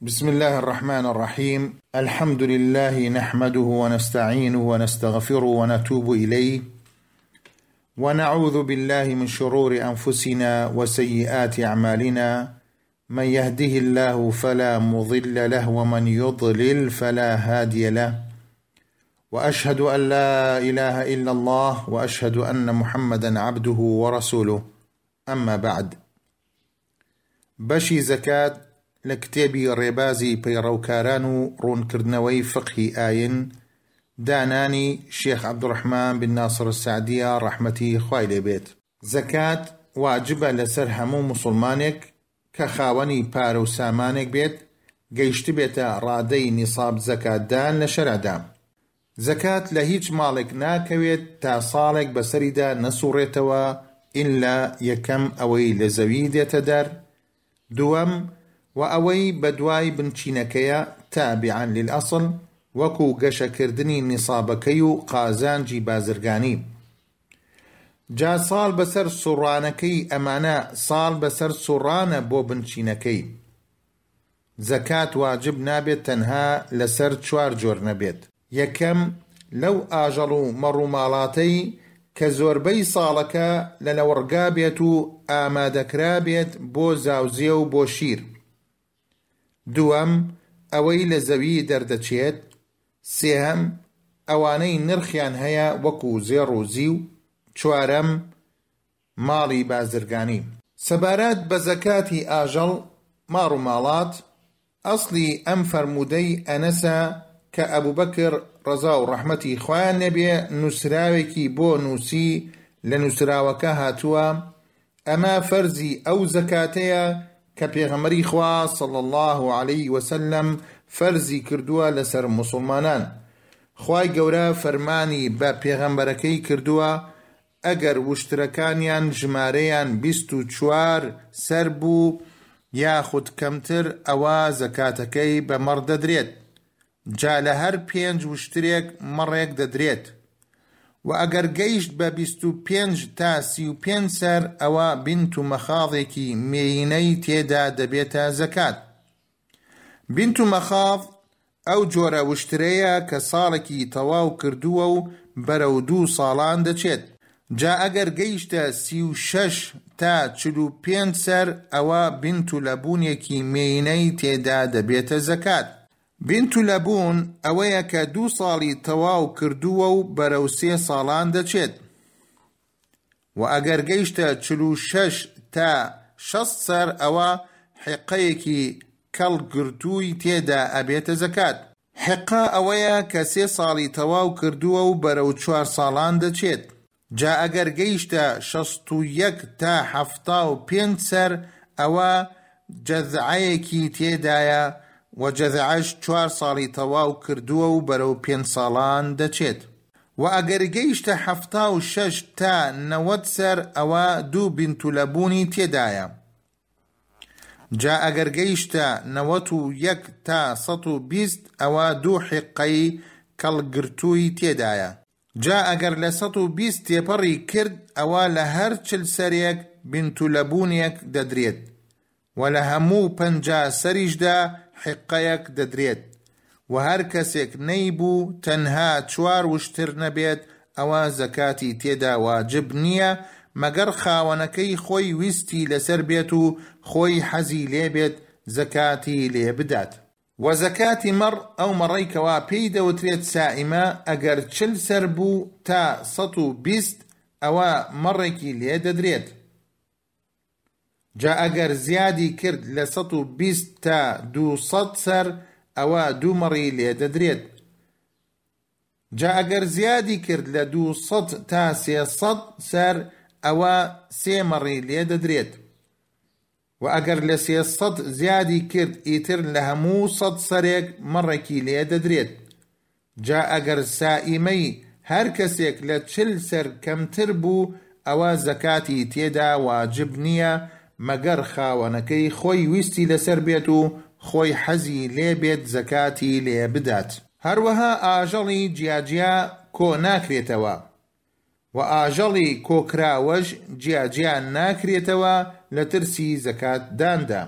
بسم الله الرحمن الرحيم الحمد لله نحمده ونستعينه ونستغفره ونتوب اليه ونعوذ بالله من شرور انفسنا وسيئات اعمالنا من يهده الله فلا مضل له ومن يضلل فلا هادي له واشهد ان لا اله الا الله واشهد ان محمدا عبده ورسوله اما بعد بەشی زەکات لە کتێبی ڕێبازی پەیڕەوکاران و ڕوونکردنەوەی فقهی ئاین، دانانی، شێخ عەبدولڕەحمان بن ناصر السعدیە ڕەحمەتی خوای لێ بێت. زەکات واجبە لەسەر هەموو موسڵمانێک کە خاوەنی پارە و سامانێک بێت گەیشتبێتە ڕادەی نیصاب زەکاتدان لە شەرعدا، زەکات لە هیچ ماڵێک ناکەوێت تا ساڵێک بەسەریدا نەسوڕێتەوە ئیللا یەکەم ئەوەی لە زەوی دێتە دەر دووەم وە ئەوەی بەدوای بنچینەکەیە تابعا للاصل وەکو گەشەکردنی نیصابەکەی و قازانجی بازرگانی جا ساڵ بەسەر سوڕانەکەی ئەمانە ساڵ بەسەر سوڕانە بۆ بنچینەکەی. زەکات واجب نابێت تەنها لەسەر چوار جۆر نەبێت. یەکەم، لەو ئاژەڵ و مەڕوماڵاتەی کە زۆربەی ساڵەکە لە لەوڕگا بێت و ئامادەکرابێت بۆ زاوزێ و بۆ شیر. دووەم، ئەوەی لە زەوی دەردەچێت. سێهەم، ئەوانەی نرخیان هەیە وەکو زێڕ و زیو. چوارەم، ماڵی بازرگانی. سەبارەت بە زەکاتی ئاژەڵ، ماڕ و ماڵات، ئەسڵی ئەم فەرموودەی ئەنەسە کە ئەبوبەکر ڕەزا و ڕەحمەتی خوایان لێبێ نووسراوێکی بۆ نووسی لە نووسراوەکە هاتووە، ئەمە فەرزی ئەو زەکاتەیە کە پێغەمبەری خوا صلی اللە علیە وسلم فەرزی کردووە لەسەر موسڵمانان. خوای گەورە فەرمانی بە پێغەمبەرەکەی کردووە ئەگەر وشترەکانیان ژمارەیان بیست و چوار سەر بوو یاخود کەمتر ئەوا زەکاتەکەی بە مەڕ دەدرێت جا لە هەر پێنج وشترێک مەڕێک دەدرێت وە ئەگەر گەیشت بە بیست و پێنج تا سی و پێنج سەر ئەوا بینت و مەخاضێکی مێینەی تێدا دەبێتە زەکات بنت مخاض ئەو جۆرە وشترەیە کە ساڵێکی تەواو کردووە و بەرەو دوو ساڵان دەچێت، جا ئەگەر گەیشتە سی و شەش تا چل و پێنج سەر ئەوە بنت لبونێکی مێینەی تێدا دەبێتە زەکات. بنت لبون ئەوەیە کە دوو ساڵی تەواو کردووە و بەرەو سێ ساڵان دەچێت. وە ئەگەر گەیشتە چل و شەش تا شەست سەر ئەوە حیققەیەکی کەڵک گرتووی تێدا ئەبێتە زەکات. حیققە ئەوەیە کە سێ ساڵی تەواو کردووە و بەرەو چوار ساڵان دەچێت جا ئەگەر گەیشتە شەست و یەک تا حەفتا و پێنج سەر ئەوە جەزعەیەکی تێدایە وە جەزعەش چوار ساڵی تەواو کردووە و بەرەو پێنج ساڵان دەچێت وە ئەگەر گەیشتە حەفتا و شەش تا نەوەد سەر ئەوە دوو بینتو لەبوونی تێدایە جا ئەگەر گەیشتە نەوەت و یەک تا سەد و بیست ئەوە دوو حیققەی کەڵکگرتووی تێدایە جا ئەگەر لە سەد و بیست تێپەڕی کرد ئەوە لە هەر چل سەرێک بینتو لەبوونێک دەدرێت وە لە هەموو پەنجا سەریشدا حیققەیەک دەدرێت، وە هەر کەسێک نەیبوو تەنها چوار وشتر نەبێت ئەوە زەکاتی تێدا واجب نیە مەگەڕ خاوەنەکەی خۆی ویستی لەسەر بێت و خۆی حەزی لێ بێت زەکاتی لێ بدات. وە زەکاتی مەڕ ئەو مەڕەی کەوا پێی دەوترێت سائیمە ئەگەر چل سەر بوو تا سەد و بیست ئەوە مەڕێکی لێ دەدرێت. جا ئەگەر زیادی کرد لە سەد و بیست تا دوو سەد سەر ئەوا دوو مەڕی لێ دەدرێت. جا ئەگەر زیادی کرد لە دوو سەد تا سێ سەد سەر ئەوا سێ مەڕی لێ دەدرێت. وە ئەگەر لە سێ سەد زیادی کرد ئیتر لە هەموو سەد سەرێک مەڕێکی لێ دەدرێت. جا ئەگەر سائیمەی هەر کەسێک لە چل سەر کەمتر بوو ئەوە زەکاتی تێدا واجب نییە مەگەر خاوەنەکەی خۆی ویستی لەسەر بێت و خۆی حەزی لێ بێت زەکاتی لێ بدات. هەروەها ئاژەڵی جیاجیا کۆ ناکرێتەوە و ئاژەڵی کۆکراوەش جیاجیا ناکرێتەوە لە ترسی زەکات داندا.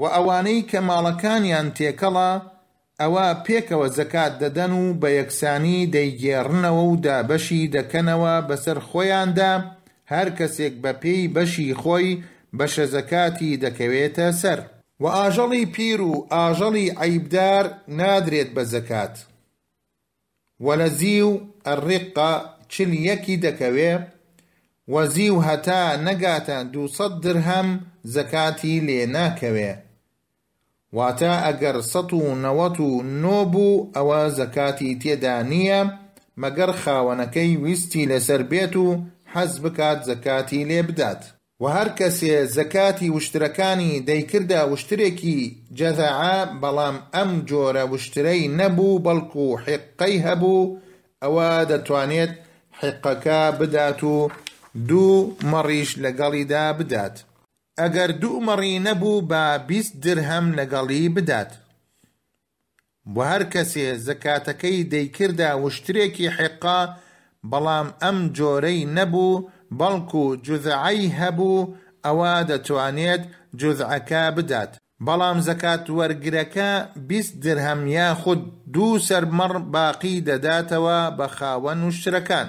وە ئەوانەی کە ماڵەکانیان تێکەڵە ئەوا پێکەوە زەکات دەدەن و بە یەکسانی دەیگێڕنەوە و دابەشی دەکەنەوە بەسەر خۆیاندا هەر کەسێک بە پێی بەشی خۆی بەشە زەکاتی دەکەوێتە سەر. وە ئاژەڵی پیر و ئاژەڵی عەیبدار نادرێت بە زەکات. وەلە زیو الرقە چل یەکی دەکەوێ و زیو هەتا نەگاتە دوو سەد درهەم زەکاتی لێ ناکەوێ واتا ئەگەر سەد و نەوەت و نۆ بوو ئەوە زەکاتی تێدا نیە مەگەر خاوەنەکەی ویستی لەسەر بێت و حەز بکات زەکاتی لێ بدات. وە هەر کەسێ زەکاتی وشترەکانی دەیکردە وشترێکی جەذعە بەڵام ئەم جۆرە وشترەی نەبوو بەڵکو حیققەی هەبوو ئەوا دەتوانێت حیققەکە بدات و دوو مەڕیش لەگەڵیدا بدات ئەگەر دوو مەڕی نەبوو با بیست درهەم لەگەڵی بدات بۆ هەر کەسێ زەکاتەکەی دەیکردە وشترێکی حیقە بەڵام ئەم جۆرەی نەبوو بەڵکو جوزعەی هەبوو ئەوا دەتوانێت جوزعەکە بدات بەڵام زەکات وەرگرەکە بیست درهەم یاخود دوو سەرمەڕ باقی دەداتەوە بە خاوەن وشترەکان.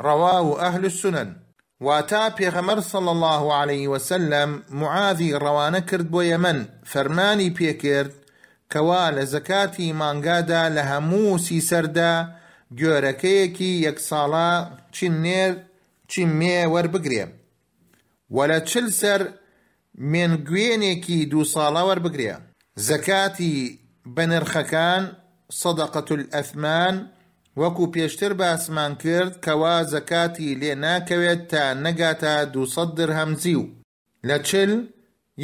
رواه اهل السنن، واتە، پێغەمبەر صلی اللە علیە وسلم معاذی رەوانە کرد بۆ یەمەن، فەرمانی پێکرد کەوا لە زەکاتی مانگادا لە هەموو سی سەردا گۆرەکەیەکی یەک ساڵە چین نێر، چین مێ، وەربگرێ. وە لە چل سەر مێنگوێنێکی دوو ساڵە وەربگرێ زەکاتی بە نرخەکان صدقە الاثمان وەکو پێشتر باسمان کرد کەوا زەکاتی لێ ناکەوێت تا نەگاتە دوو سەد درهەم زیو لە چل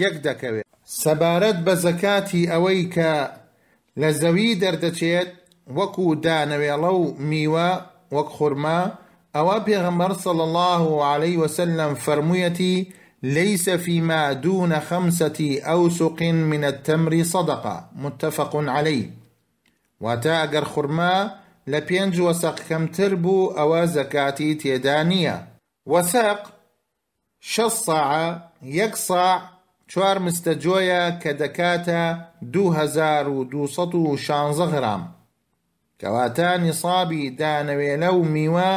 یەک دەکەوێت. سەبارەت بە زەکاتی ئەوەی کە لە زەوی دەردەچێت وەکو دانەوێڵە و میوە وەک خورما ئەوە پێغەمبەر صلی اللە علیە وسلم فەرموویەتی لیس فیما دون خمسە اوسق من التمر صدقە متفق علیه واتا ئەگەر خورما لە پێنج وەسەق کەمتر بوو ئەوە زەکاتی تێدا نییە. وەسەق شەست ساعە، یەک ساع چوار مستە جۆیە کە دەکاتە دوو هەزار و دوو سەد و شانزە غرام. کەواتە نیسابی دانەوێلە و میوە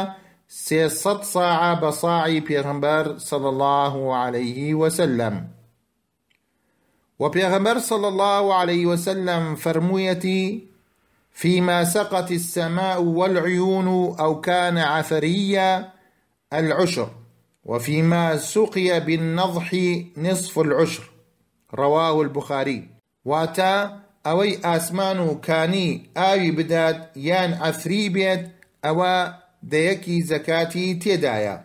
سێ سەد ساعە بە ساعی پێغەمبەر صلی اللە علیه وسلم. وبيغمبر صلى الله عليه وسلم فرمويتي فيما سقت السماء والعيون أو كان عثريا العشر وفيما سقي بالنضح نصف العشر رواه البخاري واتا اوي اسمانو كاني آوي بدات يان عثري بيت أوى ديكي زكاتي تيدايا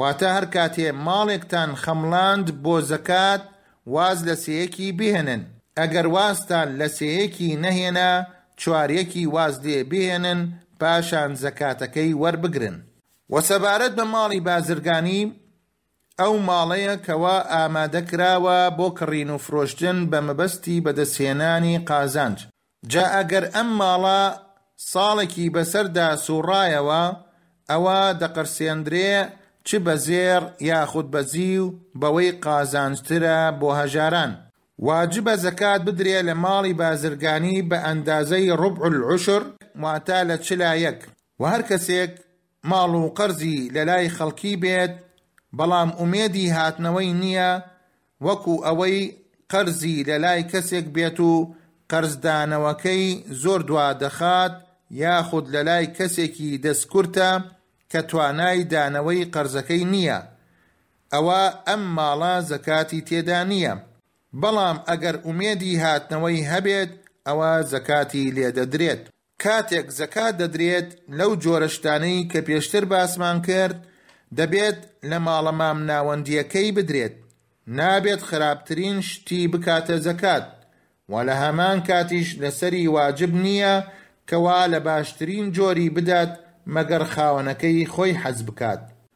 واتە هەر کاتێ ماڵێکتان خەمڵاند بۆ زەکات واز لە سێیەکی بهێنن، ئەگەر وازتان لە سێیەکی نەهێنا چواریەکی واز لێ بهێنن پاشان زەکاتەکەی وەربگرن. وە سەبارەت بە ماڵی بازرگانی، ئەو ماڵەیە کەوا ئامادە کراوە بۆ کڕین و فرۆشتن بە مەبەستی بەدەستهێنانی قازانج، جا ئەگەر ئەم ماڵە ساڵێکی بەسەردا سووڕایەوە، ئەوا دەقرسێندرێ چ بە زێڕ یاخود بە زیو بەوەی قازانجترە بۆ هەژاران. واجبە زەکات بدرێ لە ماڵی بازرگانی بە ئەندازەی ربع العشر واتە لە چلا یەک، وە هەر کەسێک ماڵ و قەرزی لەلای خەڵکی بێت، بەڵام ئومێدی هاتنەوەی نییە وەکو ئەوەی قەرزی لەلای کەسێک بێت و قەرزدانەوەکەی زۆر دوا دەخات یاخود لەلای کەسێکی دەست کورتە کە توانای دانەوەی قەرزەکەی نییە ئەوا ئەم ماڵە زەکاتی تێدا نییە بەڵام ئەگەر ئومێدی هاتنەوەی هەبێت ئەوا زەکاتی لێدەدرێت. کاتێک زەکات دەدرێت لەو جۆرە شتانەی کە پێشتر باسمان کرد دەبێت لە ماڵە مامناوەندیەکەی بدرێت نابێت خراپترین شتی بکاتە زەکات وە لە هەمان کاتیش لەسەری واجب نیە کەوا لە باشترین جۆری بدات مەگەر خاوەنەکەی خۆی حەز بکات